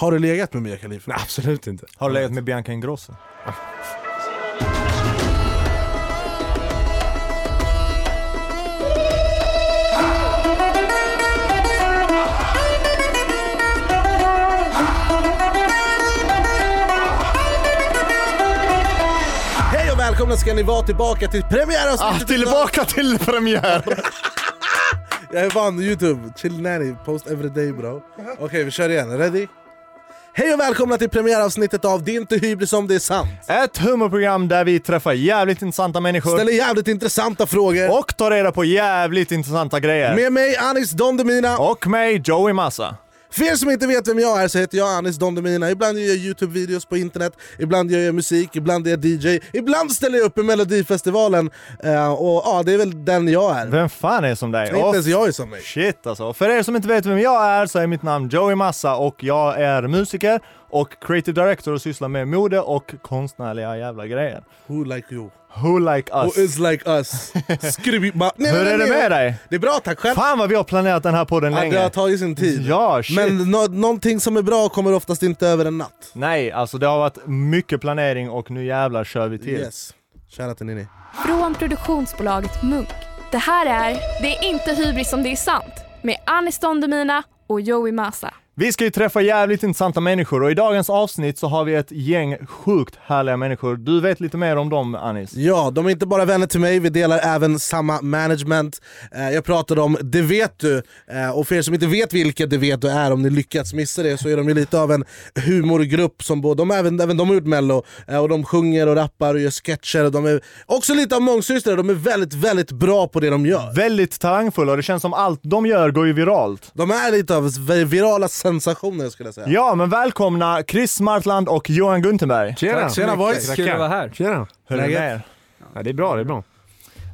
Har du legat med Mia Khalifa? Nej, absolut inte. Har du legat med Bianca Ingrosso? Hej och välkomna ska ni vara tillbaka till Ah, premiäravsnittet tillbaka till premiär! Jag är van youtube, chill nanny, post every day bro Okej vi kör igen, ready? Hej och välkomna till premiäravsnittet av Det är inte hybris om det är sant Ett humorprogram där vi träffar jävligt intressanta människor Ställer jävligt intressanta frågor och tar reda på jävligt intressanta grejer. Med mig Anis Don Demina Och mig, Joey Massa. För er som inte vet vem jag är så heter jag Anis Don Demina Ibland gör jag youtube-videos på internet, ibland gör jag musik, ibland är jag DJ Ibland ställer jag upp i melodifestivalen eh, och ja, det är väl den jag är Vem fan är som dig? Inte ens jag är som mig Shit alltså. För er som inte vet vem jag är så är mitt namn Joey Massa och jag är musiker och creative director och sysslar med mode och konstnärliga jävla grejer. Who like you? Who like Who us? is like us? Skriv ba- nej, Hur nej, är det med dig? Det är bra tack själv Fan vad vi har planerat den här podden ja, Det har länge. tagit sin tid Ja, shit. Men nå- någonting som är bra kommer oftast inte över en natt Nej, alltså det har varit mycket planering och nu jävlar kör vi till. Yes, shoutout till Nini Från produktionsbolaget Munk. Det här är Det är inte hybris om det är sant med Anis Don Demina och Joey Massa. Vi ska ju träffa jävligt intressanta människor och i dagens avsnitt så har vi ett gäng sjukt härliga människor. Du vet lite mer om dem Anis? Ja, de är inte bara vänner till mig, vi delar även samma management. Eh, jag pratade om Det vet du, eh, och för er som inte vet vilka Det vet du är, om ni lyckats missa det så är de ju lite av en humorgrupp som både, de, även, även de har gjort mello, eh, och de sjunger och rappar och gör sketcher. Och de är också lite av mångsystrar, de är väldigt, väldigt bra på det de gör. Väldigt talangfulla och det känns som allt de gör går ju viralt. De är lite av virala sensationer skulle jag säga. Ja, men välkomna Chris Martland och Johan Guntenberg. Tjena! Tack, tjena, boys. Kul att vara här. Tjena! Hur är det med er? Ja, det är bra, det är bra.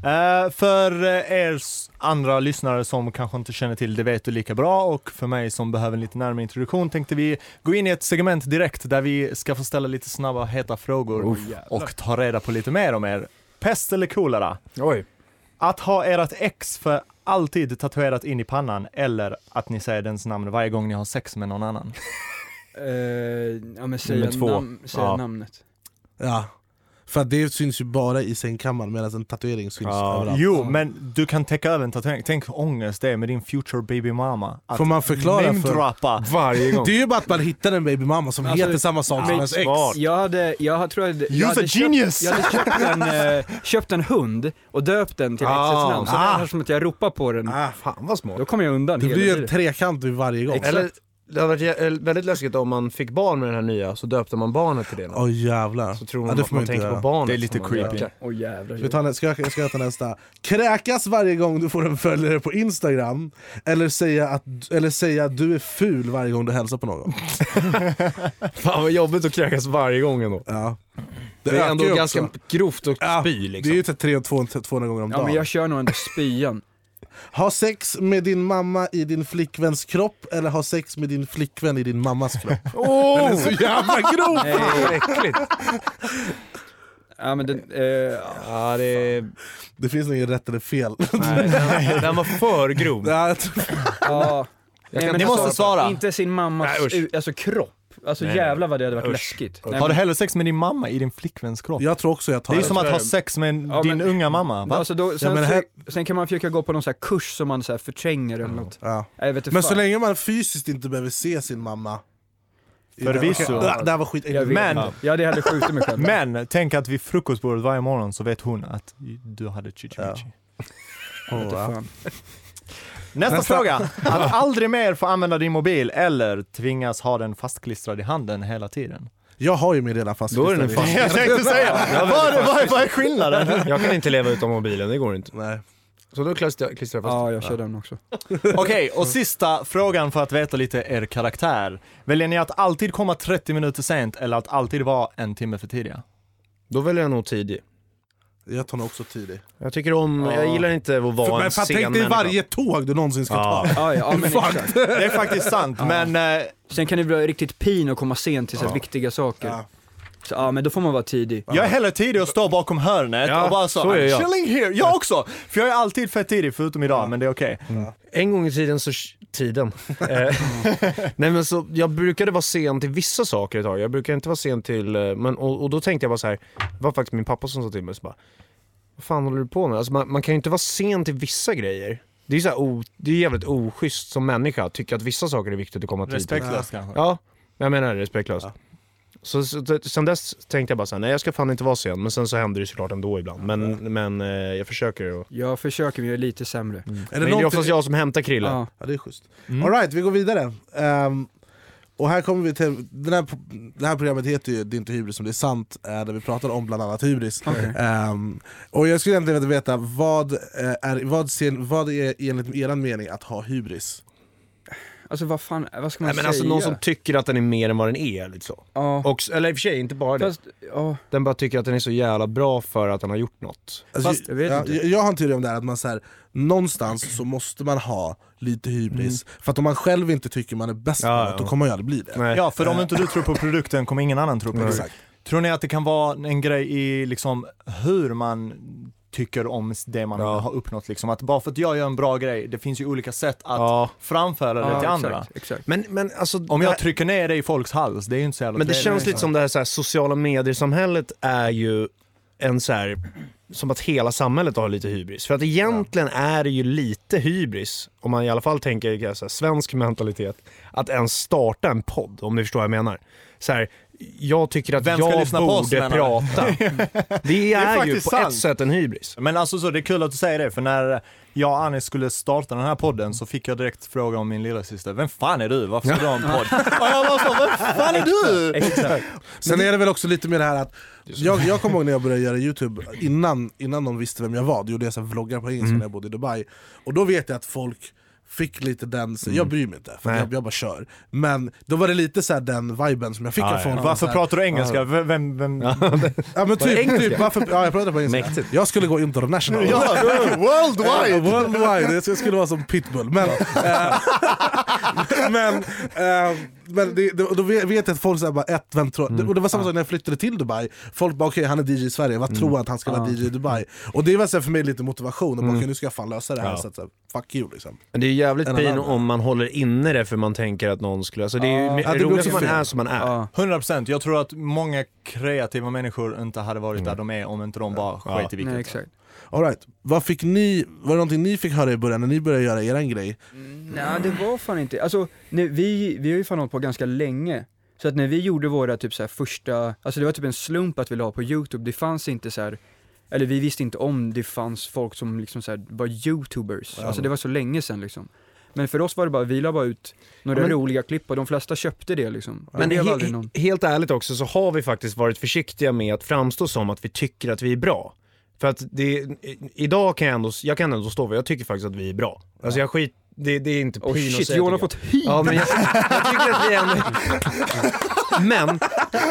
Eh, för eh, er andra lyssnare som kanske inte känner till Det vet du lika bra och för mig som behöver en lite närmare introduktion tänkte vi gå in i ett segment direkt där vi ska få ställa lite snabba heta frågor och ta reda på lite mer om er. Pest eller kolera? Oj. Att ha ert ex för alltid tatuerat in i pannan eller att ni säger dens namn varje gång ni har sex med någon annan? Eh, ja men säga, Nummer två. nam säga Ja. namnet. Ja. För att det syns ju bara i sängkammaren medan en tatuering syns Ja. överallt. Jo, men du kan täcka över en tatuering. Tänk ångest det är med din future baby mama. Att Får man förklara för... Varje gång. Det är ju bara att man hittar en babymamma som Alltså, heter samma sak som men- ens ex. Jag hade, jag tror jag, hade- jag hade a genius! Köpt, jag hade köpt en, eh, köpt en hund och döpt den till Ah, exets namn, så ah. det är som att jag ropar på den. Ah, Fan vad smart. Då kommer jag undan det blir ju en trekant vid varje gång. Exakt. Eller, det hade varit jä- väldigt läskigt om man fick barn med den här nya, så döpte man barnet till det. Åh jävlar. Så tror Ja, man det att får man, tänker göra. på barnet. Det är lite creepy. Åh jävlar. Vi ta nä- ska, jag- ska jag ta nästa? Kräkas varje gång du får en följare på Instagram eller säga, att, eller säga att du är ful varje gång du hälsar på någon. Fan vad jobbigt att kräkas varje gång ändå. Ja. Det, är ökar ändå ganska grovt att Ja, spy Det är liksom. ju typ 300 200 gånger om Ja dagen. men jag kör nog ändå spyan. Ha sex med din mamma i din flickväns kropp eller ha sex med din flickvän i din mammas kropp. Åh! Den är så jävla grov! Nej, äckligt. ja men den, eh, Ja, det är... Det finns nog inget rätt eller fel. Nej, den, den var för grov. Ja, jag tror- ja. Jag Nej, kan men Ni måste svara. Inte sin mammas, Nej, usch. alltså kropp. Alltså Nej, jävlar vad det hade varit Usch. läskigt. Usch. Nej, Har du hellre sex med din mamma i din flickväns kropp? jag tror också jag tar Det är det. som att ha sex med Ja, din men- unga mamma, va? Alltså då, sen, men här- sen kan man försöka gå på någon så här kurs som man så här förtränger eller något. Ja. Jag vet inte Men fan. så länge man fysiskt inte behöver se sin mamma. Förvisso. Det, det här var skit jag vet, Men- inte. Jag hade skjutit mig själv. Men tänk att vid frukostbordet varje morgon så vet hon att du hade chichi Ja. ja. Nästa, Nästa. fråga. Att aldrig mer få använda din mobil eller tvingas ha den fastklistrad i handen hela tiden. Jag har ju min redan fast. Då är den fast. Jag tänkte säga, vad är, vad är, vad är skillnaden? Jag kan inte leva utan mobilen, det går inte. Nej. Så då klistrar jag fast Ja, jag kör den också. Okej, och sista frågan för att veta lite er karaktär. Väljer ni att alltid komma 30 minuter sent eller att alltid vara en timme för tidiga? Då väljer jag nog tidig. Jag tar nog också tidig. Jag tycker om, jag gillar inte att vara För, en sen tänk dig människa. varje tåg du någonsin ska Ja. ta. Ja, ja, ja men exakt. Det är faktiskt sant, men eh, Sen kan det bli riktigt pin att komma sent till så här viktiga saker. Ja. Så, ja men då får man vara tidig. jag är hellre tidig och står bakom hörnet Ja, och bara så, så är I'm jag. chilling here. Jag också! För jag är alltid fett tidig förutom idag, men det är okej. En gång i tiden så tiden. Eh, Nej men så, jag brukade vara sen till vissa saker ett tag. Jag brukar inte vara sen till, eh, men, och, och då tänkte jag bara så här. det var faktiskt min pappa som sa till mig så bara, vad fan håller du på med? Alltså man, man kan ju inte vara sen till vissa grejer. Det är, så här, o, det är jävligt oschysst som människa att tycka att vissa saker är viktigt att komma tidigt. Respektlöst kanske. Ja, jag menar det, respektlöst. Ja. Så, så, sen dess tänkte jag bara såhär, nej jag ska fan inte vara sen, men sen så händer det såklart ändå ibland. Men, men eh, jag försöker att... Jag försöker men jag är lite sämre. Är det Men det är oftast jag som hämtar Krille. Ja. Ja det är schysst. Mm. Alright, vi går vidare. Ehm, och här kommer vi till, den här, det här programmet heter ju Det är inte hybris som det är sant, eh, där vi pratar om bland annat hybris. Okej. Ehm, och jag skulle egentligen vilja veta, vad, eh, är, vad, ser, vad är enligt er mening att ha hybris? Alltså vad fan, vad ska man Nej, men säga? alltså någon som tycker att den är mer än vad den är. Lite så. ja. Och, eller i och för sig, inte bara det. Fast, ja. Den bara tycker att den är så jävla bra för att den har gjort något. Alltså, Fast, jag vet ja, inte. jag, jag har en teori om det här, att man så här, någonstans så måste man ha lite hybris, för att om man själv inte tycker man är bäst på Ja, något, ja. då kommer man ju aldrig bli det. Nej. Ja, för om inte du tror på produkten kommer ingen annan tro på. Exakt. Tror ni att det kan vara en grej i liksom hur man tycker om det man Ja. har uppnått liksom? Att bara för att jag gör en bra grej, det finns ju olika sätt att Ja. framföra det ja, till andra. Exakt, exakt. Men, men alltså... Om jag här- trycker ner det i folks hals, det är ju inte så jävla Men det känns lite liksom. som det här, så här sociala medier-samhället är ju en så här, som att hela samhället har lite hybris. För att egentligen är det ju lite hybris, om man i alla fall tänker så här, svensk mentalitet, att ens starta en podd, om ni förstår vad jag menar. Så här, jag tycker att Vem ska jag lyssna på oss, borde du? prata. Det är, ju på sant. ett sätt en hybris. Men alltså så, det är kul att du säger det, för när jag och Anis skulle starta den här podden så fick jag direkt fråga om min lillasyster, vem fan är du? Varför ska du ha en podd? och jag var så, vem fan är du? exakt. Sen är det väl också lite mer det här att jag, jag kommer ihåg när jag började göra youtube, innan, innan någon visste vem jag var, då gjorde jag så här vloggar på engelska Mm. när jag bodde i Dubai Och då vet jag att folk fick lite den, så jag bryr mig inte, för Mm. Jag, jag bara kör Men då var det lite så här den viben som jag fick av folk ja. Varför pratar du engelska? Vem, vem, vem? Ja men typ, engelska? typ varför, ja jag pratade på engelska Mäktigt. Jag skulle gå international Ja, worldwide! Worldwide, jag skulle vara som pitbull Men, eh, men, eh, men det, det, då vet jag att folk säger bara ett, vem tror Mm. Och det var samma sak när jag flyttade till Dubai Folk bara okej han är DJ i Sverige, vad Mm. tror han att han ska vara DJ i Dubai? Och det var så här för mig lite motivation, och bara, okej, nu ska jag fan lösa det här Ja. så att, så här, fuck you liksom Men det är ju jävligt pin om man håller inne det för man tänker att någon skulle... Alltså det är ju Ja, det roligt att man är som man är. Ja. 100% jag tror att många kreativa människor inte hade varit där de är om inte de bara Ja. sket i vilket. Nej, exakt. All right. Vad fick ni, var det någonting ni fick höra i början när ni började göra eran grej? Nej det var fan inte, alltså nej, vi, vi har ju fan hållit på ganska länge. Så att när vi gjorde våra typ så här första, alltså det var typ en slump att vi la på youtube, det fanns inte så här eller vi visste inte om det fanns folk som liksom så här var youtubers, Ja. alltså det var så länge sedan liksom. Men för oss var det bara, vi la bara ut några men- roliga klipp och de flesta köpte det liksom. Men det he- någon... helt ärligt också så har vi faktiskt varit försiktiga med att framstå som att vi tycker att vi är bra. För att det, idag kan jag ändå, jag kan ändå stå för, jag tycker faktiskt att vi är bra. Alltså jag skit, det, det är inte Oh pin shit, Johan har fått hy! jag. Ja men jag, jag tycker att vi ändå... Men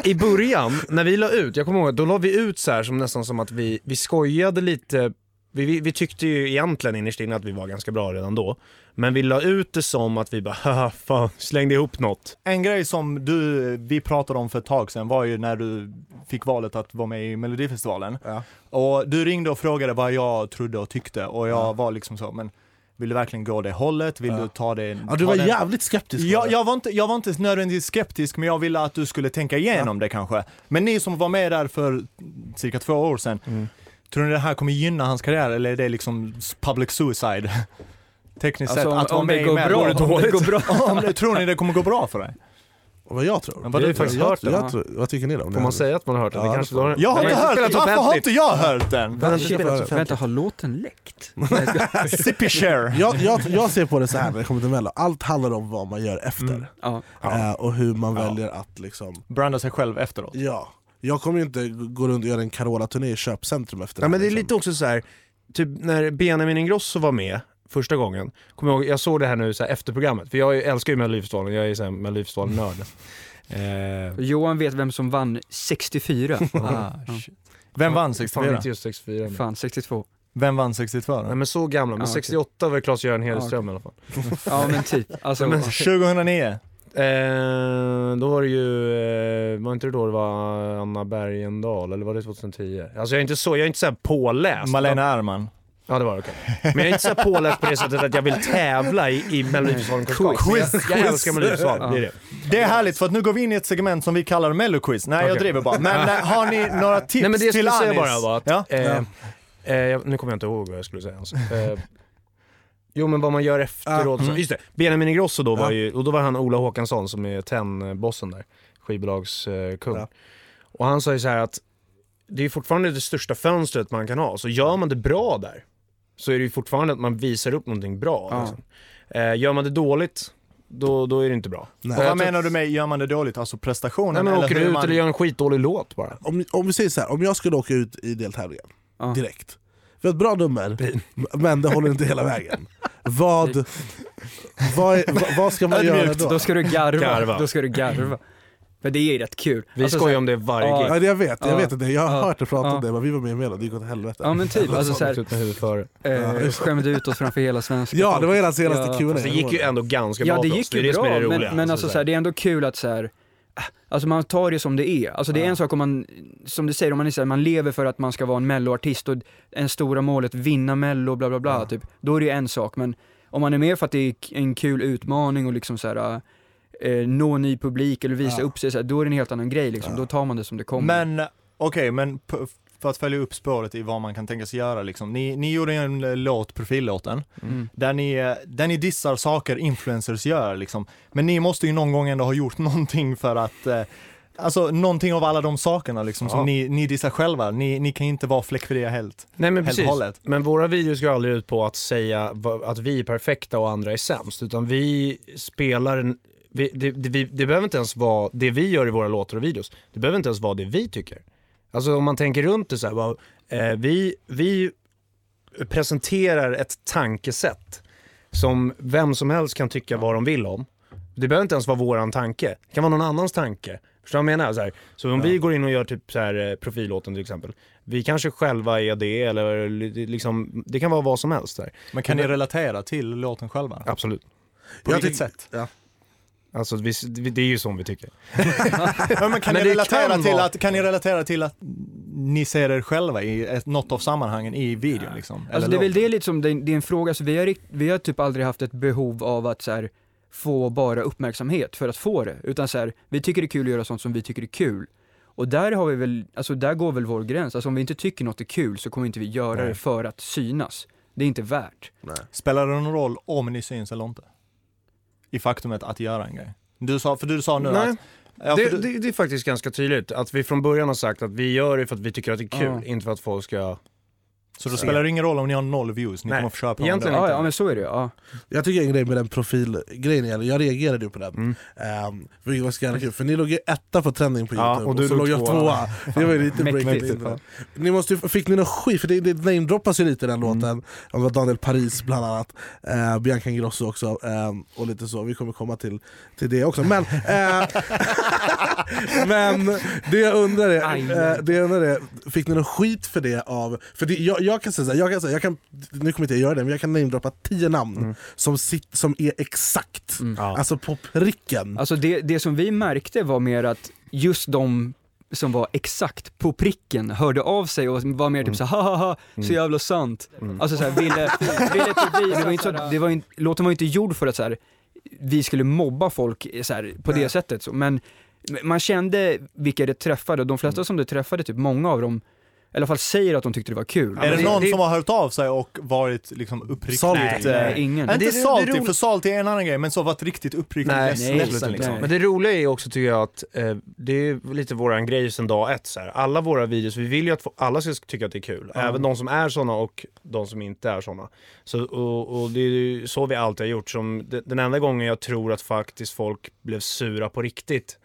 i början, när vi la ut, jag kommer ihåg, då la vi ut så här som nästan som att vi, vi skojade lite vi, vi, vi tyckte ju egentligen innerst inne att vi var ganska bra redan då. Men vi la ut det som att vi bara haha, fan, slängde ihop något. En grej som du, vi pratade om för ett tag sedan var ju när du fick valet att vara med i Melodifestivalen. Ja. Och du ringde och frågade vad jag trodde och tyckte och jag Ja. var liksom så, men vill du verkligen gå det hållet? Vill Ja. du ta det? Ja, du var den- jävligt skeptisk jag, jag, var inte, jag var inte nödvändigtvis skeptisk, men jag ville att du skulle tänka igenom det kanske. Men ni som var med där för cirka två år sedan, Mm. Tror ni det här kommer gynna hans karriär eller är det liksom public suicide? Tekniskt Alltså, sett, om- att vara med i går Mel- bra, Går det om det dåligt? går bra. Tror ni det kommer gå bra för dig? Vad jag tror. Men vad du faktiskt jag, hört jag, det, jag, vad tycker ni då? om det Får man säga att man har hört den? Ja, kanske har... Jag har Den inte hört den, varför har inte jag hört den? Den. Vänta, har låten läckt? Sippy share. jag, jag, jag ser på det så här när det kommer till mello, allt handlar om vad man gör efter Mm. Ja. Eh, Och hur man Ja. väljer att liksom, Branda sig själv efteråt. ja Jag kommer ju inte gå runt och göra en Carola-turné i köpcentrum efter Ja, men det är här, lite också så här, typ när Benjamin Ingrosso var med första gången, kommer jag, ihåg, jag såg det här nu så här, efter programmet, för jag älskar ju Melodifestivalen, jag är ju Melodifestivalen-nörd. eh, Johan vet vem som vann 64. Ah, shit. Vem vann Fan 64? inte just 64. Men. Fan, 62. Vem vann 62 Nej då? men så gamla, men Ja, okej. 68 var Claes-Göran Hedström Ja, i alla fall. Ja men typ. Alltså, Men- 2009. Eh, då var det ju, eh, var inte det då det var Anna Bergendahl, eller var det 2010? Alltså jag är inte så, jag är inte så här påläst. Malena Ernman. Ja det var det, okej. Men jag är inte så här påläst på det sättet att jag vill tävla i, i Melodifestivalen-kunskap. Quiz, Jag, jag quiz. älskar Melodifestivalen, det är det. Det är härligt för att nu går vi in i ett segment som vi kallar Melloquiz. Nej jag Okej. driver bara. Men eh, har ni några tips Nej men det jag till skulle säga Anis? bara var att, Ja? eh, eh, jag- nu kommer jag inte ihåg vad jag skulle säga ens. Eh, jo men vad man gör efteråt, Mm. så, just det, Benjamin Ingrosso då var ju, och då var han Ola Håkansson som är TEN-bossen där, skivbolagskung. Ja. Och han sa ju så här att det är fortfarande det största fönstret man kan ha, så gör man det bra där så är det ju fortfarande att man visar upp någonting bra. Ja. Liksom. Eh, gör man det dåligt, då, då är det inte bra. Nej. Vad menar du med, gör man det dåligt? Alltså prestationen? Nej men eller åker du ut man... eller gör en skitdålig låt bara. Om, om vi säger så här, om jag skulle åka ut i deltävlingen Ja. direkt. Vi har ett bra nummer, men det håller inte hela vägen. Vad, vad, vad, ska man göra då? Då ska du garva. Garva. Då ska du garva. För det är rätt kul. Vi Alltså, skojar så om det varje Ja. gig. Ja, det jag vet, jag Ja. vet inte. Jag har Ja. hört dig prata om Ja. det, men vi var med i Mello, det gick åt helvete. Ja men typ, alltså såhär, eh, skämde ut oss framför hela svenska Ja, det var hela senaste Ja. Q&A. Fast det gick ju ändå ganska Ja bra det gick Det är ju det som är bra, det men, roliga. men alltså så så här, det är ändå kul att så här, äh, alltså man tar det som det är. Alltså det är en sak om man, som du säger, om man, är man lever för att man ska vara en melloartist och en stora målet vinna mello, bla bla bla, Ja. typ. Då är det en sak, men om man är med för att det är en kul utmaning och liksom så här, eh, nå ny publik eller visa Ja. upp sig, så här, då är det en helt annan grej liksom. Då tar man det som det kommer. Men okej, men p- för att följa upp spåret i vad man kan tänka sig göra liksom. Ni, ni gjorde en eh, låt, profillåten, Mm. där ni, eh, där ni dissar saker influencers gör liksom. Men ni måste ju någon gång ändå ha gjort någonting för att eh, Alltså någonting av alla de sakerna liksom Ja. som ni, ni dissar själva, ni, ni kan inte vara fläckfria helt. Nej men Helt precis. hållet. Men våra videos går aldrig ut på att säga att vi är perfekta och andra är sämst. Utan vi spelar en, vi, det, det, vi, det behöver inte ens vara det vi gör i våra låtar och videos. Det behöver inte ens vara det vi tycker. Alltså om man tänker runt det så här, bara, eh, vi, vi presenterar ett tankesätt som vem som helst kan tycka vad de vill om. Det behöver inte ens vara våran tanke. Det kan vara någon annans tanke. Förstår du vad jag menar? Så, här, så om vi går in och gör typ så här, eh, profillåten till exempel. Vi kanske själva är det eller li- liksom, det kan vara vad som helst. Där. Men kan ni relatera till låten själva? Absolut. På Jag vilket sätt? Ja. Alltså, vi, det är ju som vi tycker. Ja, men kan, Men ni relatera kan till vara- att, kan ni relatera till att ni ser er själva i ett, något av sammanhangen i videon liksom? Alltså det är väl det lite som, det är det är en fråga, så vi har, vi har typ aldrig haft ett behov av att så här, få bara uppmärksamhet för att få det, utan så här, vi tycker det är kul att göra sånt som vi tycker är kul. Och där har vi väl, alltså där går väl vår gräns, alltså om vi inte tycker något är kul så kommer inte vi göra Nej. det för att synas. Det är inte värt. Spelar det någon roll om ni syns eller inte? I faktumet att göra en grej? Du sa, för du sa nu Nej. att... Ja, det, du, det, det är faktiskt ganska tydligt att vi från början har sagt att vi gör det för att vi tycker att det är kul, Ja. inte för att folk ska... så då spelar det ingen roll om ni har noll views, ni Nej, kommer få köra på egentligen ändå. Ja, ja men så är det ja. Jag tycker en grej med den profilgrejen, jag reagerade ju på den. Mm. Um, vilket var så jävla kul, för ni låg ju etta på trending på Ja, youtube och du så låg jag tvåa. Det var ju lite Mäktigt. breaking news. Ni måste Fick ni någon skit? För det, det namedroppas ju lite i den Mm. låten. Det var Daniel Paris bland annat, uh, Bianca Ingrosso också, ehm, och lite så. Vi kommer komma till, till det också. Men, eh, men det jag undrar är, eh, det jag undrar är, fick ni någon skit för det av... För det, jag, jag kan säga jag kan, säga, jag kan, nu kommer inte jag göra det, men jag kan namedroppa tio namn Mm. som, sit, som är exakt, Ja. alltså på pricken. Alltså det, det som vi märkte var mer att just de som var exakt på pricken hörde av sig och var mer typ så ha ha ha, så jävla sant. Mm. Alltså såhär ville, ville typ vi, det var inte så, det var inte, låten var inte gjord för att så här, vi skulle mobba folk så här, på det Nej. sättet så, men man kände vilka det träffade och de flesta som det träffade, typ många av dem, i alla fall säger att de tyckte det var kul. Är det någon det- som har hört av sig och varit liksom uppriktigt... Eh, Nej, ingen. Inte det- det- det salty, roligt- för salty är en annan grej, men så varit riktigt uppriktigt Nej, ledsen, nej, ledsen absolut liksom. inte. Men det roliga är också tycker jag att eh, det är lite våran grej sedan dag ett. Så här. Alla våra videos, vi vill ju att alla ska tycka att det är kul. Även de som är såna och de som inte är såna. Så, och, och det är ju så vi alltid har gjort. Som, de- den enda gången jag tror att faktiskt folk blev sura på riktigt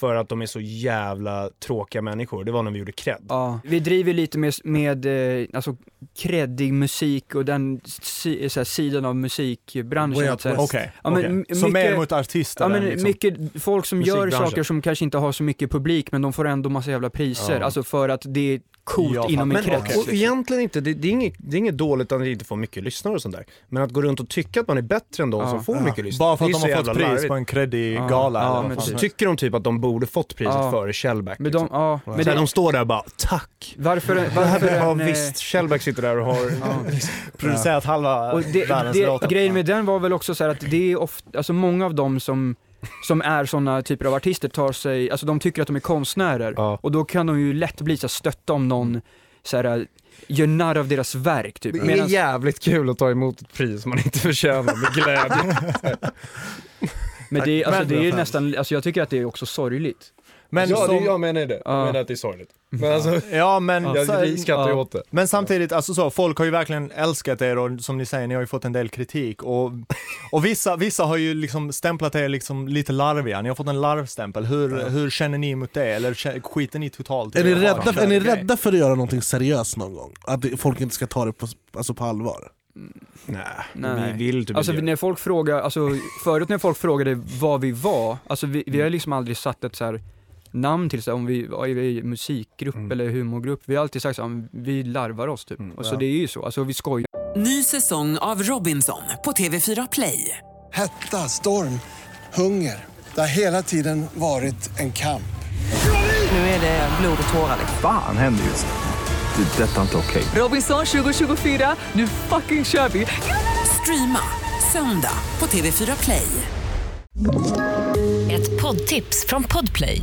för att de är så jävla tråkiga människor, det var när vi gjorde cred. Ja, vi driver lite med, med eh, alltså kreddig musik och den si, så här, sidan av musikbranschen. Out så. Okej, Ja, men okej. m- så mer mycket- mot artister Ja men liksom. mycket folk som gör saker som kanske inte har så mycket publik men de får ändå massa jävla priser. Ja. Alltså för att det är coolt Ja, inom en Men krets. och egentligen inte, det, det, är inget, det är inget dåligt att inte få mycket lyssnare och sånt där. Men att gå runt och tycka att man är bättre än de Ja. som får Ja. mycket lyssnare. Bara för att de har fått pris larvigt. på en creddig Ja. gala Ja, Så tycker de typ att de borde fått priset Ja. före Shellback. Men de, liksom. ja, men det, de står där och bara tack. varför, varför ja, en, eh, visst, Shellback sitter där och har... ja. Producerat halva Och det, världens låtar. grejen med den var väl också så här att det är ofta, alltså många av dem som, som är sådana typer av artister tar sig, alltså de tycker att de är konstnärer Ja. och då kan de ju lätt bli så stötta om någon så här, gör narr av deras verk typ. Det är Medans- jävligt kul att ta emot ett pris man inte förtjänar med glädje. men det, alltså, det är nästan, alltså jag tycker att det är också sorgligt. Men ja, som, det, jag menar det. Ja. Jag menar att det är sorgligt. Men alltså, ja men, jag, skrattar ju åt det. men samtidigt, alltså så, folk har ju verkligen älskat er och som ni säger, ni har ju fått en del kritik och, och vissa, vissa har ju liksom stämplat er liksom lite larviga, ni har fått en larvstämpel. Hur, hur känner ni mot det? Eller skiter ni totalt i Är ni, det? rädda, är ni rädda för att göra någonting seriöst någon gång? Att folk inte ska ta det på, alltså på allvar? Nej, Nej. vi vill typ Alltså inte när folk frågar, alltså förut när folk frågade vad vi var, alltså vi, vi har liksom aldrig satt ett så här namn till så om vi är vi musikgrupp Mm. eller humorgrupp. Vi har alltid sagt så här, vi larvar oss typ. Mm, och så ja. det är ju så, alltså vi skojar. Ny säsong av Robinson på TV4 Play. Hetta, storm, hunger. Det har hela tiden varit en kamp. Nu är det blod och tårar. liksom. Fan händer just nu. Det. är Detta är inte okej. Robinson 2024, nu fucking kör vi! Streama söndag på TV4 Play. Ett poddtips från Podplay.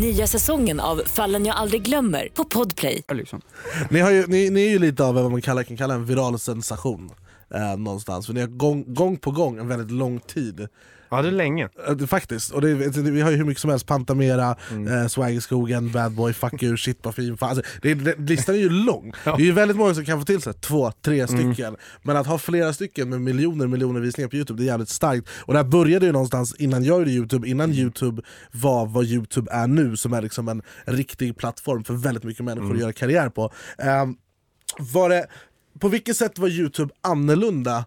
Nya säsongen av Fallen jag aldrig glömmer på Podplay. Liksom. Ni, har ju, ni, ni är ju lite av vad man kallar, kan kalla en viral sensation. Eh, någonstans, för ni har gång, gång på gång en väldigt lång tid. Ja, det är länge. Eh, Faktiskt, och det, vi har ju hur mycket som helst, Pantamera, Mm. eh, Swag i skogen, Bad Boy, Fuck you, Shit på fin fan. Alltså, det, det, Listan är ju lång, det är ju väldigt många som kan få till sig två, tre Mm. stycken. Men att ha flera stycken med miljoner miljoner visningar på Youtube, det är jävligt starkt. Och det här började ju någonstans innan jag gjorde Youtube, innan Youtube var vad Youtube är nu, som är liksom en riktig plattform för väldigt mycket människor Mm. att göra karriär på. Ehm, var det, på vilket sätt var Youtube annorlunda?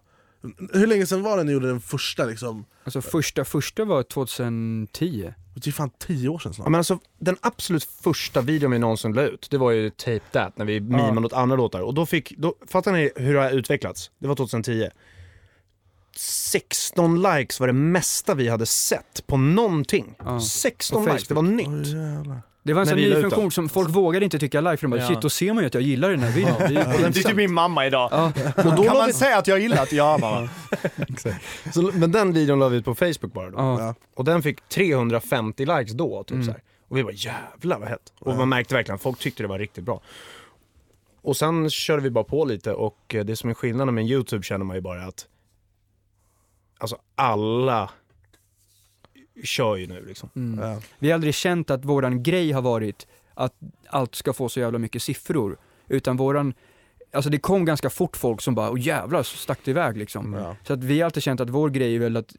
Hur länge sedan var det ni gjorde den första liksom? Alltså första, första var 2010. Det är fan tio år sedan snart. Ja, men alltså, den absolut första videon vi någonsin la ut, det var ju Tape That, när vi mimade åt andra låtar. Och då fick, då, fattar ni hur det har utvecklats? Det var 2010. 16 likes var det mesta vi hade sett på någonting. Ja. 16 På likes, det var nytt. Jävlar. Det var en sån ny funktion den. som folk vågade inte tycka like för de bara Ja. shit då ser man ju att jag gillar den här videon. Det är ju Det är typ min mamma idag. Ja. Och då kan man vi, säga att jag gillat? Ja mamma. så, men den videon la vi ut på Facebook bara då. Ja. Ja. Och den fick 350 likes då, typ Mm. så här. Och vi bara jävlar vad hett. Och man märkte verkligen att folk tyckte det var riktigt bra. Och sen körde vi bara på lite och eh, det som är skillnaden med YouTube känner man ju bara att Alltså alla kör ju nu liksom. Mm. Ja. Vi har aldrig känt att våran grej har varit att allt ska få så jävla mycket siffror. Utan våran, alltså det kom ganska fort folk som bara, åh jävlar så stack det iväg liksom. Ja. Så att vi har alltid känt att vår grej är väl att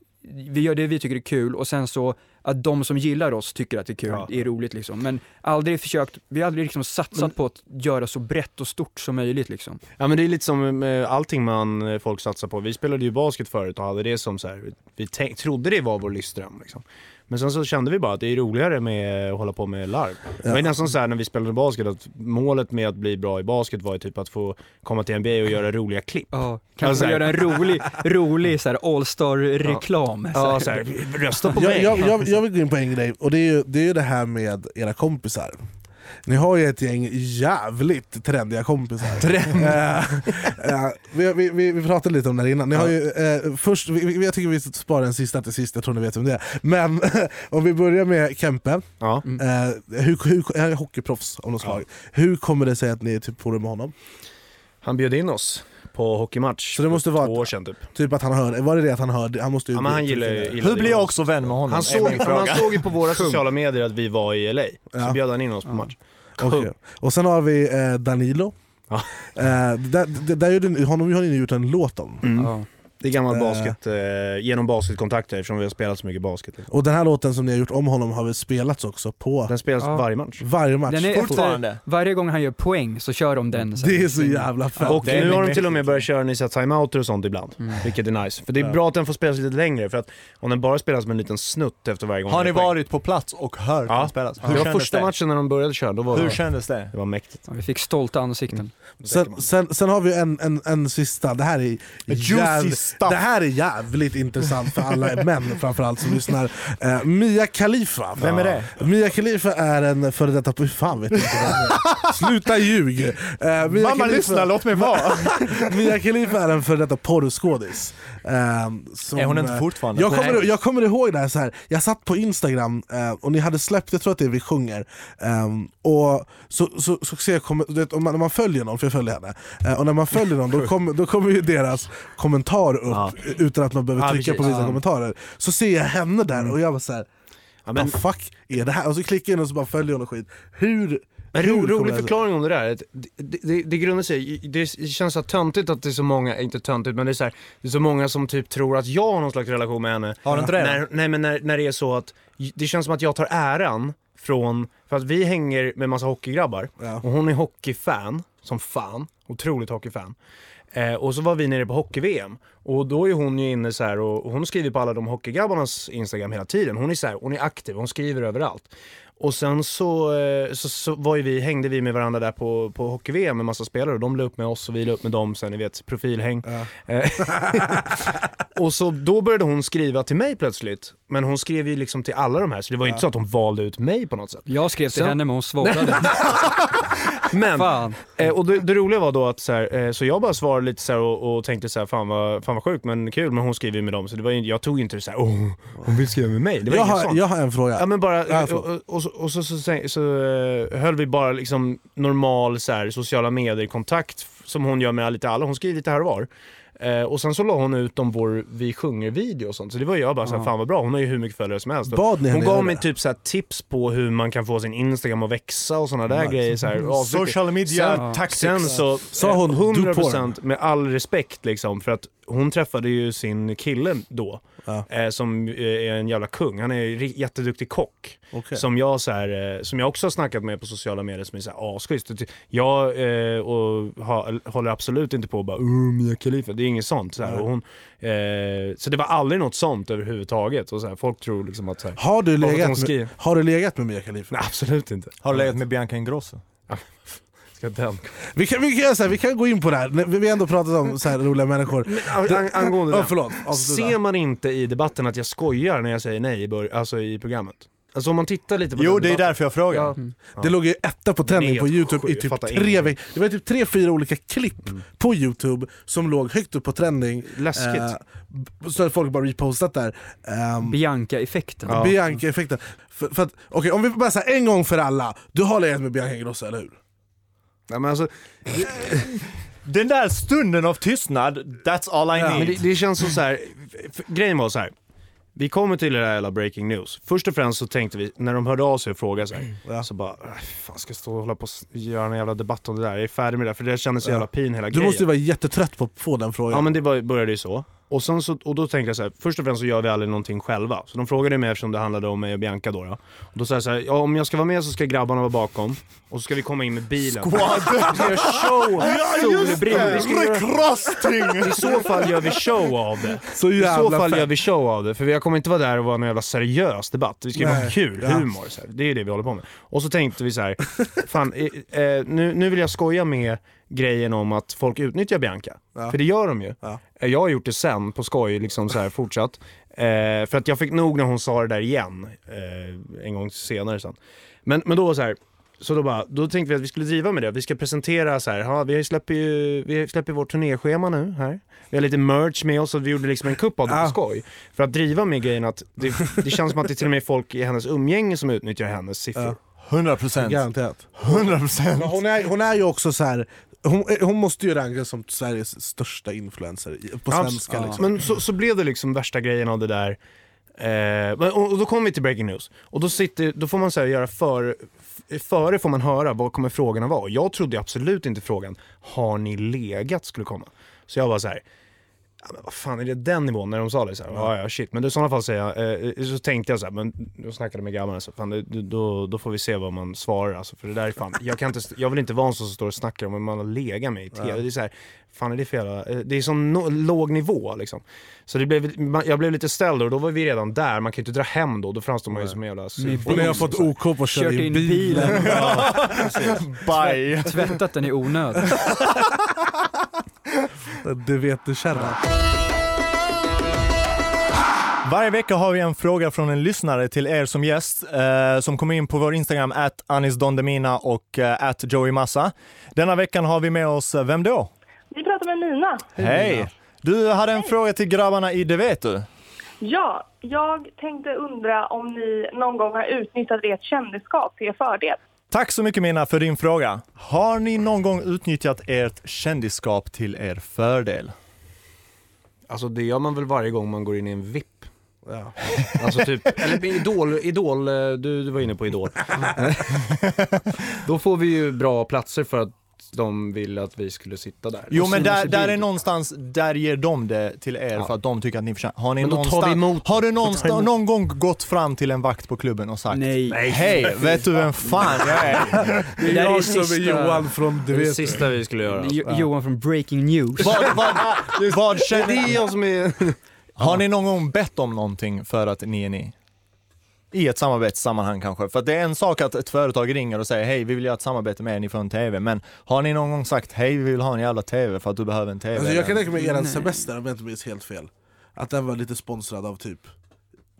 vi gör det vi tycker är kul och sen så att de som gillar oss tycker att det är kul, Ja. är roligt liksom. Men aldrig försökt, vi har aldrig liksom satsat på att göra så brett och stort som möjligt liksom. Ja men det är lite som med allting man, eh, folk satsar på. Vi spelade ju basket förut och hade det som så här, vi tänk, trodde det var vår livsdröm liksom. Men sen så kände vi bara att det är roligare med att hålla på med larv. Det var nästan så här när vi spelade basket att målet med att bli bra i basket var ju typ att få komma till NBA och göra roliga klipp. Ja, kanske Alltså, göra en rolig, rolig så här all-star-reklam. Ja, så här, rösta på mig. jag, jag, jag vill gå in på en grej, och det är ju det, är det här med era kompisar. Ni har ju ett gäng jävligt trendiga kompisar. Eh, eh, vi, vi, vi, vi pratade lite om det här innan. Ni har ju, eh, först, vi, jag tycker vi sparar den sista till sist, jag tror ni vet vem det är. Men om vi börjar med Kempe, Ja. eh, hur, hur, han är hockeyproffs av något slag. Hur kommer det sig att ni typ får det med honom? Han bjöd in oss på hockeymatch Så det måste vara två att- år sedan typ. Typ att han hörde, var det det att han hörde? Han måste ju Ja, men han bli- gillar, typ- gillar Hur blir jag också vän med honom? Han såg, han såg ju på våra sociala medier att vi var i LA, så Ja. bjöd han in oss på match. Okej. Och sen har vi eh, Danilo. Ja. Eh, där, där, där gjorde ni, honom har ni gjort en låt om. Mm. Ja. Det är gammal Eh. basket, eh, genom basketkontakter eftersom vi har spelat så mycket basket. liksom. Och den här låten som ni har gjort om honom har väl spelats också på Den spelas Ja. varje match. varje match. Den är Fortfarande. varje gång han gör poäng så kör de den sen. Det är så jävla fett. Och nu har de till och med börjat köra ni timeouter och sånt ibland, Mm. vilket är nice. För det är bra att den får spelas lite längre, för att om den bara spelas med en liten snutt efter varje gång Har ni varit på plats och hört Ja. den spelas? Hur Det var första det? matchen när de började köra, då var Hur det, kändes det? det var mäktigt. Ja, Vi fick stolta ansikten. Sen, sen, sen har vi en, en, en sista, det här är jävligt, stuff. det här är jävligt intressant för alla män framförallt som lyssnar. Eh, Mia Khalifa. Vem är det? Mia Khalifa är en före detta, hur fan vet jag. Sluta ljug! Eh, Mia Mamma Khalifa- lyssna, låt mig vara! Mia Khalifa är en före detta porrskådis. Som, är hon inte eh, fortfarande? jag kommer, jag kommer ihåg det här, så här, jag satt på instagram och ni hade släppt, jag tror att det är Vi sjunger, ehm, och så, så, så ser jag, kommer- du vet, om man, när man följer någon, för jag följer henne, och när man följer någon då kommer, då kommer ju deras kommentar upp Ja. utan att man behöver Ja, trycka på precis. vissa Ja. kommentarer. Så ser jag henne där och jag var såhär, Ja, men, vad fuck är det här? Och så klickar jag in och så bara följer hon och skit. Hur? men ro, rolig förklaring om det där, det, det, det grundar sig, det känns så töntigt att det är så många, inte töntigt men det är så, här, det är så många som typ tror att jag har någon slags relation med henne. Har du inte det? När, nej men när, när det är så att, det känns som att jag tar äran från, för att vi hänger med massa hockeygrabbar Ja. och hon är hockeyfan, som fan, otroligt hockeyfan. Eh, och så var vi nere på hockey-VM och då är hon ju inne så här och, hon skriver på alla de hockeygrabbarnas instagram hela tiden. Hon är så här, hon är aktiv, hon skriver överallt. Och sen så, eh, så, så var ju vi, hängde vi med varandra där på, på hockey-VM med massa spelare och de la upp med oss och vi la upp med dem sen, ni vet, profilhäng. Eh, och så då började hon skriva till mig plötsligt, men hon skrev ju liksom till alla de här så det var ju inte så att hon valde ut mig på något sätt. Jag skrev till Sen- henne men hon svarade. Men, Fan. eh, och det, det roliga var då att så, här, eh, så jag bara svarade lite så här och, och tänkte så här, fan vad, fan vad sjukt men kul, men hon skriver ju med dem så det var, ju- jag tog inte det så här, oh, hon vill skriva med mig. Det var Jag har, sånt. jag har en fråga. Ja men bara, Ja, och, så. och, och, så, och så, så, så, så eh, höll vi bara liksom normal så här, sociala medier-kontakt som hon gör med lite alla, hon skriver lite här och var. Eh, och sen så la hon ut om vår Vi sjunger-video och sånt, så det var jag bara såhär, Ja. fan vad bra, hon har ju hur mycket följare som helst. Bad ni hon gav mig typ så här tips på hur man kan få sin Instagram att växa och sådana där Nice. grejer. Så här, asduktig. Social media Sen- tactics. Sen så, Sa hon, eh, "Do 100% med all respekt liksom, för att hon träffade ju sin kille då, Ja. eh, som eh, är en jävla kung. Han är jätteduktig kock. Okej. Som jag, så här, eh, som jag också har snackat med på sociala medier som är såhär asschysst. Jag eh, och, ha, håller absolut inte på och bara uh, Mia Khalifa, det är inget sånt. Så, här, och hon, eh, så det var aldrig något sånt överhuvudtaget. Och så här, folk tror liksom att så här, Har du, legat med, har du legat med Mia Khalifa? Nej, absolut inte. Har du legat med Bianca Ingrosso? Ska den. Vi kan, vi, kan, så här, vi kan gå in på det här, vi har ändå pratat om så här roliga människor. An, an, angående Ja, den. förlåt. Ser man inte i debatten att jag skojar när jag säger nej i, bör- alltså i programmet? Alltså om man tittar lite på Jo, det är debatten. därför jag frågar. Ja. Det låg ju etta på trending Det på youtube i sjukt, jag typ tre veckor. Det var typ tre, fyra olika klipp på youtube som låg högt upp på trending. Läskigt. Eh, så att folk bara repostat där. Um, Bianca-effekten. Ja. Bianca-effekten. För, för att, okej, om vi bara säger en gång för alla, du har legat med Bianca Ingrosso, eller hur? Nej, men alltså, Den där stunden av tystnad, that's all I men need. det, det känns som så här. f- grejen var så här. Vi kommer till det där jävla breaking news. Först och främst så tänkte vi, när de hörde av sig och frågade så här, Ja. så bara, "Äh, fan ska jag stå och hålla på och s- göra en jävla debatt om det där? Jag är färdig med det, för det kändes så Ja. jävla pin hela Du grejen. måste ju vara jättetrött på att få den frågan. Ja men det var, började ju så. Och, sen så, och då tänkte jag så här, först och främst så gör vi aldrig någonting själva. Så de frågade mig eftersom det handlade om mig och Bianca då. då. Och då sa jag så här, ja, om jag ska vara med så ska grabbarna vara bakom. Och så ska vi komma in med bilen. Squad! Vi ska göra show! Göra, Recrusting! I så fall gör vi show av det. så I så fall fett. gör vi show av det, för jag kommer inte vara där och vara någon jävla seriös debatt. Vi ska ju vara kul, ja. humor. Så här. Det är ju det vi håller på med. Och så tänkte vi så här, fan, eh, eh, nu, nu vill jag skoja med grejen om att folk utnyttjar Bianca. Ja. För det gör de ju. Ja. Jag har gjort det sen, på skoj, liksom så här fortsatt. Eh, för att jag fick nog när hon sa det där igen, eh, en gång senare sen. Men, men då var så här, så då, bara, då tänkte vi att vi skulle driva med det. Vi ska presentera så här, ja, vi släpper ju vi släpper vårt turnéschema nu här. Vi har lite merch med oss och vi gjorde liksom en kupp av det på skoj. För att driva med grejen att det, det känns som att det till och med är folk i hennes umgänge som utnyttjar hennes siffror. Ja. 100%. Garanterat. 100%. Men hon, är, hon är ju också så här. Hon, hon måste ju rankas som Sveriges största influencer på svenska. ja. Liksom. Men så, så blev det liksom värsta grejen av det där. Eh, och, och då kommer vi till breaking news. Och då, sitter, då får man så här göra för, före får man höra vad kommer frågorna vara. Jag trodde absolut inte frågan, har ni legat skulle komma. Så jag var så här. Ja, men vad fan är det den nivån när de sa det? Så här, ja. ja shit, men i sådana fall säger jag, eh, så tänkte jag så här, men jag snackade med grabbarna, så fan, det, då, då får vi se vad man svarar alltså, för det där är fan, jag, kan inte, jag vill inte vara en sån som står och snackar om hur man har legat med i TV. Ja. Det är så här, fan är det för jävla, eh, det är sån no, låg nivå liksom. Så det blev, jag blev lite ställd och då var vi redan där, man kan ju inte dra hem då, då framstår man ju som en jävla Och ni har fått OK på att köra in in bilen. bilen. Ja. Bye. Tvättat den i onödan. Det vet du kärra. Varje vecka har vi en fråga från en lyssnare till er som gäst eh, som kommer in på vår Instagram, at anisdondemina och eh, at joeymassa. Denna veckan har vi med oss, eh, vem då? Vi pratar med Nina. Hej! Du hade en fråga till grabbarna i Det vet du. Ja, jag tänkte undra om ni någon gång har utnyttjat ert kändisskap till er fördel. Tack så mycket Mina för din fråga. Har ni någon gång utnyttjat ert kändisskap till er fördel? Alltså det gör man väl varje gång man går in i en VIP. Ja. Alltså typ, eller Idol, Idol, eh, du, du var inne på Idol. Då får vi ju bra platser för att de vill att vi skulle sitta där. Jo men där, där är någonstans, där ger de det till er för att de tycker att ni förtjänar. Har ni någonstans, har du någonstans, emot. någon gång gått fram till en vakt på klubben och sagt Nej. Hej, vet du vem fan jag är? Det är jag som är sista- Johan från Du Det är det vet. sista vi skulle göra. Jo- Johan från Breaking News. Vad, vad, vad Det känner är jag som är... Har ni någon gång bett om någonting för att ni är ni? I ett samarbetssammanhang kanske. För det är en sak att ett företag ringer och säger hej, vi vill göra ett samarbete med er, ni får en TV. Men har ni någon gång sagt hej, vi vill ha en jävla TV för att du behöver en TV? Alltså jag kan tänka mig er Nej. semester om jag inte minns helt fel. Att den var lite sponsrad av typ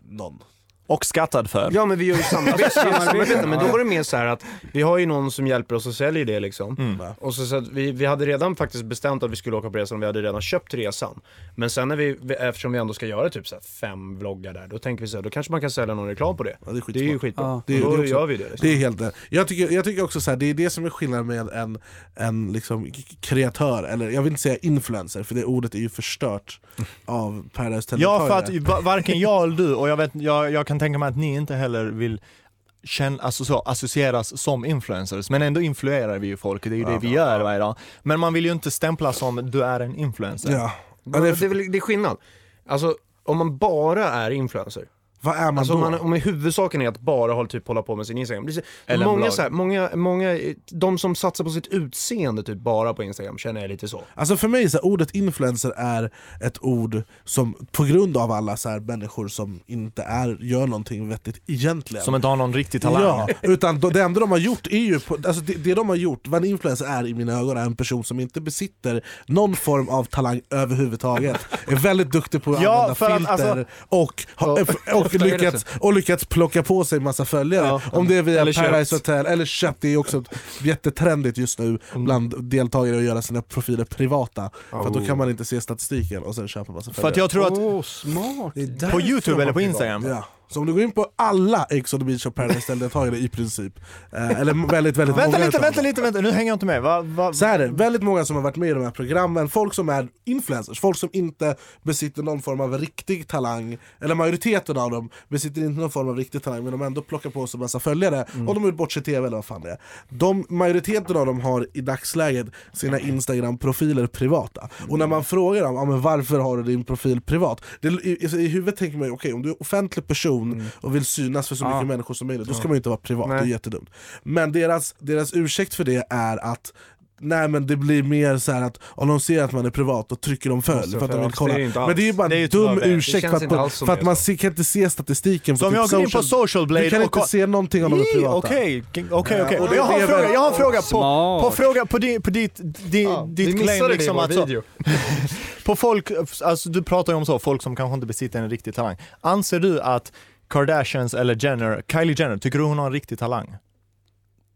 någon. Och skattad för. Ja men vi gör ju samarbete, Samarbete. samarbete men då var det mer så här att vi har ju någon som hjälper oss och säljer det liksom. Mm. Och så, så att vi, vi hade redan faktiskt bestämt att vi skulle åka på resan vi hade redan köpt resan. Men sen när vi, eftersom vi ändå ska göra typ så fem vloggar där, då tänker vi så här, då kanske man kan sälja någon reklam på det. Ja, det, är Det är ju skitbra. Ja. Det är- då det gör vi det. Liksom. Det är helt det. Jag tycker, jag tycker också så här, det är det som är skillnaden med en, en liksom kreatör, eller jag vill inte säga influencer för det ordet är ju förstört av Paradise Ja, för att va- varken jag eller du, och jag, vet, jag, jag kan tänka mig att ni inte heller vill känna, alltså så, associeras som influencers, men ändå influerar vi ju folk, det är ju det vi gör varje dag. Men man vill ju inte stämpla som du är en influencer. Ja. Ja, det, är, väl- det är skillnad. Alltså om man bara är influencer, Vad är man Alltså då? om, man, om huvudsaken är att bara hålla, typ, hålla på med sin Instagram. Det är så- Eller många, så här, många, många, de som satsar på sitt utseende typ bara på Instagram känner jag lite så. Alltså för mig så här, ordet influencer är ett ord som på grund av alla så här, människor som inte är, gör någonting vettigt egentligen. Som inte har någon riktig talang. Ja, utan då- det enda de har gjort är ju, på, alltså det, det de har gjort, vad en influencer är i mina ögon är en person som inte besitter någon form av talang överhuvudtaget. Är väldigt duktig på att Ja, använda för att, filter alltså- och, ha, och, lyckats, och lyckats plocka på sig massa följare. Ja. Om det är via Eller Paradise köpt. Hotel eller köpt, det är också jättetrendigt just nu Mm. bland deltagare att göra sina profiler privata. För att då kan man inte se statistiken och sen köpa massa För att jag tror att Åh, smart. på Youtube eller på Instagram, Ja. Så om du går in på alla Ex on the beach och Paradise deltagare i princip, eh, eller väldigt väldigt Vänta många lite, utav vänta dem. lite, vänta, nu hänger jag inte med. Va, va, Så här är det, väldigt många som har varit med i de här programmen, folk som är influencers, folk som inte besitter någon form av riktig talang, eller majoriteten av dem besitter inte någon form av riktig talang men de ändå plockar på sig massa följare, Mm. och de har gjort bort sig i TV eller vad fan det är. De, majoriteten av dem har i dagsläget sina Instagram-profiler privata. Och när man frågar dem, ja, men varför har du din profil privat? Det, i, i, I huvudet tänker man ju, okej om du är offentlig person och vill synas för så mycket Ja. människor som möjligt, då ska man ju inte vara privat, det är Nej. jättedumt. Men deras, deras ursäkt för det är att Nej men det blir mer så här att om de ser att man är privat då trycker de följ Måste för att de vill kolla. Det men det är ju bara en dum ursäkt för att, för att man så. se, kan inte se statistiken Så om på jag typ går in på Social Blade Du kan och inte se någonting om de är privata. Okej, okej, okej. Ja, och Och Jag har en fråga, jag har en fråga på, på, fråga, på, di, på ditt, di, ditt claim liksom att så, på folk, alltså du pratar ju om så, folk som kanske inte besitter en riktig talang. Anser du att Kardashians eller Jenner, Kylie Jenner, tycker du hon har en riktig talang?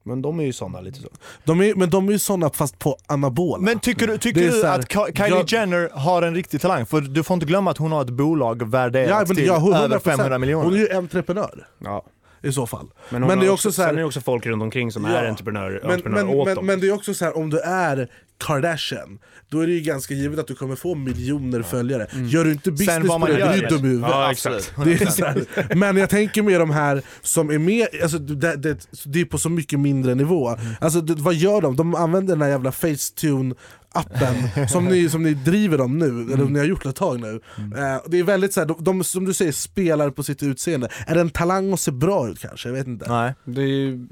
Men de är ju sådana lite så. De är, men de är ju sådana fast på anabola. Men tycker du, tycker Det är du här, att Ka- Kylie jag- Jenner har en riktig talang? För du får inte glömma att hon har ett bolag värderat ja, men, till ja, 100%. över 500 miljoner. Hon är ju entreprenör Ja. I så fall. Men, Men det är har också så här- sen är det också folk runt omkring som Ja. är entreprenörer, Men, entreprenörer men, åt men, dem. men det är också så här, om du är Kardashian, då är det ju ganska givet att du kommer få miljoner följare. Gör du inte business vad på man det, du dum i huvudet. Ja, exakt. Men jag tänker med de här som är med, alltså det, det, det är på så mycket mindre nivå. Alltså det, vad gör de? De använder den här jävla Facetune appen som ni, som ni driver dem nu, eller Mm. ni har gjort det ett tag nu. Eh, det är väldigt så här, de, de, som du säger, spelar på sitt utseende. Är det en talang att se bra ut kanske? Jag vet inte. Nej. Det är.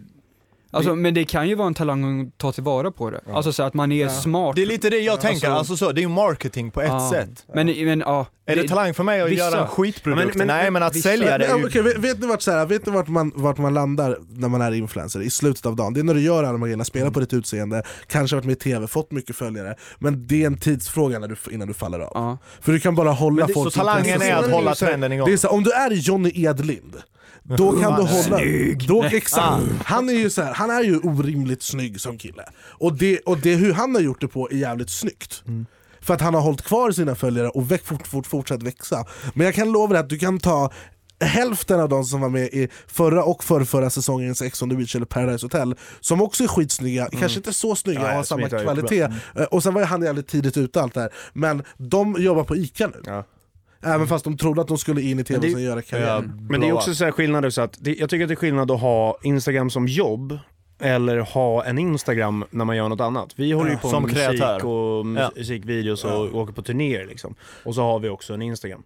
Alltså, men det kan ju vara en talang att ta tillvara på det. Alltså så att man är Ja. smart. Det är lite det jag tänker, alltså så, det är ju marketing på ett Ja. sätt. Men, men ja. Är det talang för mig att vissa- göra en skitprodukt? Ja, men- men- Nej men att vissa- sälja det är ju... okej, vet, vet ni vart, så här, vet ni vart, man, vart man landar när man är influencer? I slutet av dagen. Det är när du gör alla de här grejerna, spelar på ditt utseende, kanske varit med i TV, fått mycket följare. Men det är en tidsfråga när du, innan du faller av. Ja. För du kan bara hålla folk så talangen är att hålla trenden igång? Det är så här, om du är Johnny Edlind, då kan du hålla... Då, exakt. Han är ju så här, han är ju orimligt snygg som kille. Och, det, och det, hur han har gjort det på är jävligt snyggt. För att han har hållit kvar sina följare och väck, fort, fort, fortsatt växa. Men jag kan lova dig att du kan ta hälften av de som var med i förra och förrförra säsongens Ex on the beach eller Paradise Hotel, som också är skitsnygga, kanske inte så snygga och Nej, har samma kvalitet. Eh, Och sen var ju han jävligt tidigt ute allt det här. Men de jobbar på ICA nu. Ja. Även fast de trodde att de skulle in i tv och sen göra karriär. Men det är också så här skillnad också att det, jag tycker att det är skillnad att ha Instagram som jobb eller ha en Instagram när man gör något annat. Vi håller ju på Som med musik kreatör. och musikvideos och åker på turnéer liksom. Och så har vi också en Instagram.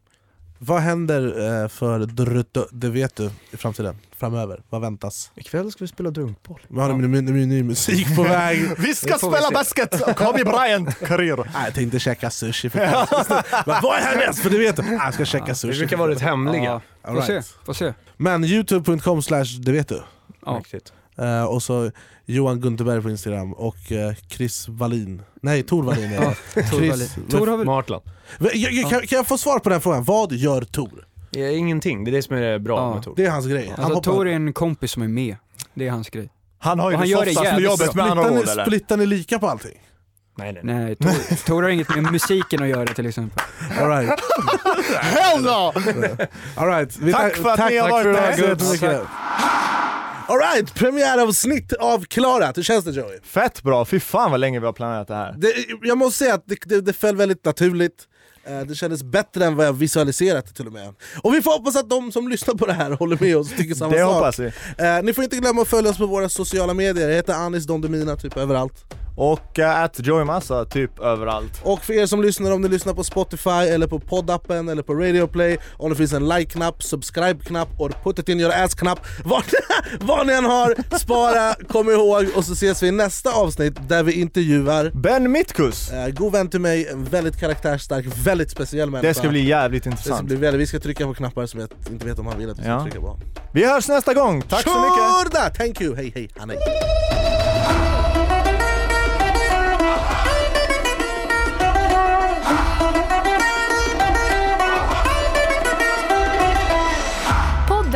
Vad händer eh, för Drutto, det vet du, i framtiden? Framöver? Vad väntas? Ikväll ska vi spela drunkboll. Vi har ny, ny, ny musik på väg. Vi ska vi spela basket! Kobe Bryant karriär. Nej, jag tänkte käka sushi för. Men Vad är härnäst? För det vet du. Jag ska käka Vi sushi. brukar vara rätt hemliga. Ja. All Får se, right. får se. Men youtube.com slash det vet du. Ja. Riktigt. Eh, och så Johan Gunterberg på Instagram och eh, Chris Wallin. Nej, Tor Wallin är Ja, det. Tor Chris- Wallin. Tor har väl... Martland. Kan, kan jag få svar på den frågan? Vad gör Tor? Ja, ingenting, det är det som är bra Ja. med Tor. Det är hans grej. Han Alltså Tor är en kompis som är med. Det är hans grej. Han har ju Och han det gör det softaste jävligt jobbet med andra ord eller? splittar ni lika på allting? Nej, nej, nej. Nej, Tor, Tor har inget med musiken att göra till exempel. All right. Hell no! All right. Tack för att tack, ni har varit det med. Här så jättemycket. All right, premiäravsnitt avklarat. Hur känns det Joey? Fett bra, fy fan vad länge vi har planerat det här. Det, jag måste säga att det, det, det föll väldigt naturligt. Eh, Det kändes bättre än vad jag visualiserat till och med. Och vi får hoppas att de som lyssnar på det här håller med oss och tycker samma Det sak. hoppas vi. Eh, ni får inte glömma att följa oss på våra sociala medier. Jag heter Anis Don Demina typ överallt. Och uh, att Joey Massa typ överallt. Och för er som lyssnar, om ni lyssnar på Spotify eller på poddappen eller på Radio Play om det finns en like-knapp, subscribe-knapp och put it in your ass-knapp vad, vad ni än har, spara, kom ihåg och så ses vi i nästa avsnitt där vi intervjuar Ben Mitkus! eh, god vän till mig, en väldigt karaktärsstark, väldigt speciell människa Det ska bli jävligt Det ska intressant. bli väldigt, vi ska trycka på knappar som jag inte vet om han vill att vi ska Ja. trycka på. Vi hörs nästa gång, tack så mycket! Thank you, hej hej, han